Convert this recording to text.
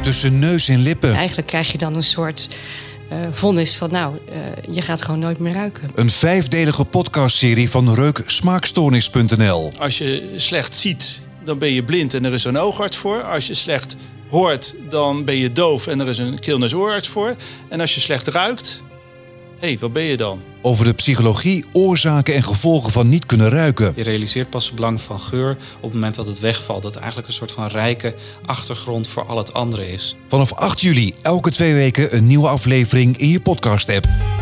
tussen neus en lippen. Eigenlijk krijg je dan een soort uh, vonnis van nou, uh, je gaat gewoon nooit meer ruiken. Een vijfdelige podcastserie van reuksmaakstoornis.nl. Als je slecht ziet, dan ben je blind en er is een oogarts voor. Als je slecht hoort, dan ben je doof en er is een keel-neus-oorarts voor. En als je slecht ruikt, hé, hey, wat ben je dan? Over de psychologie, oorzaken en gevolgen van niet kunnen ruiken. Je realiseert pas het belang van geur op het moment dat het wegvalt. Dat het eigenlijk een soort van rijke achtergrond voor al het andere is. Vanaf 8 juli elke twee weken een nieuwe aflevering in je podcast-app.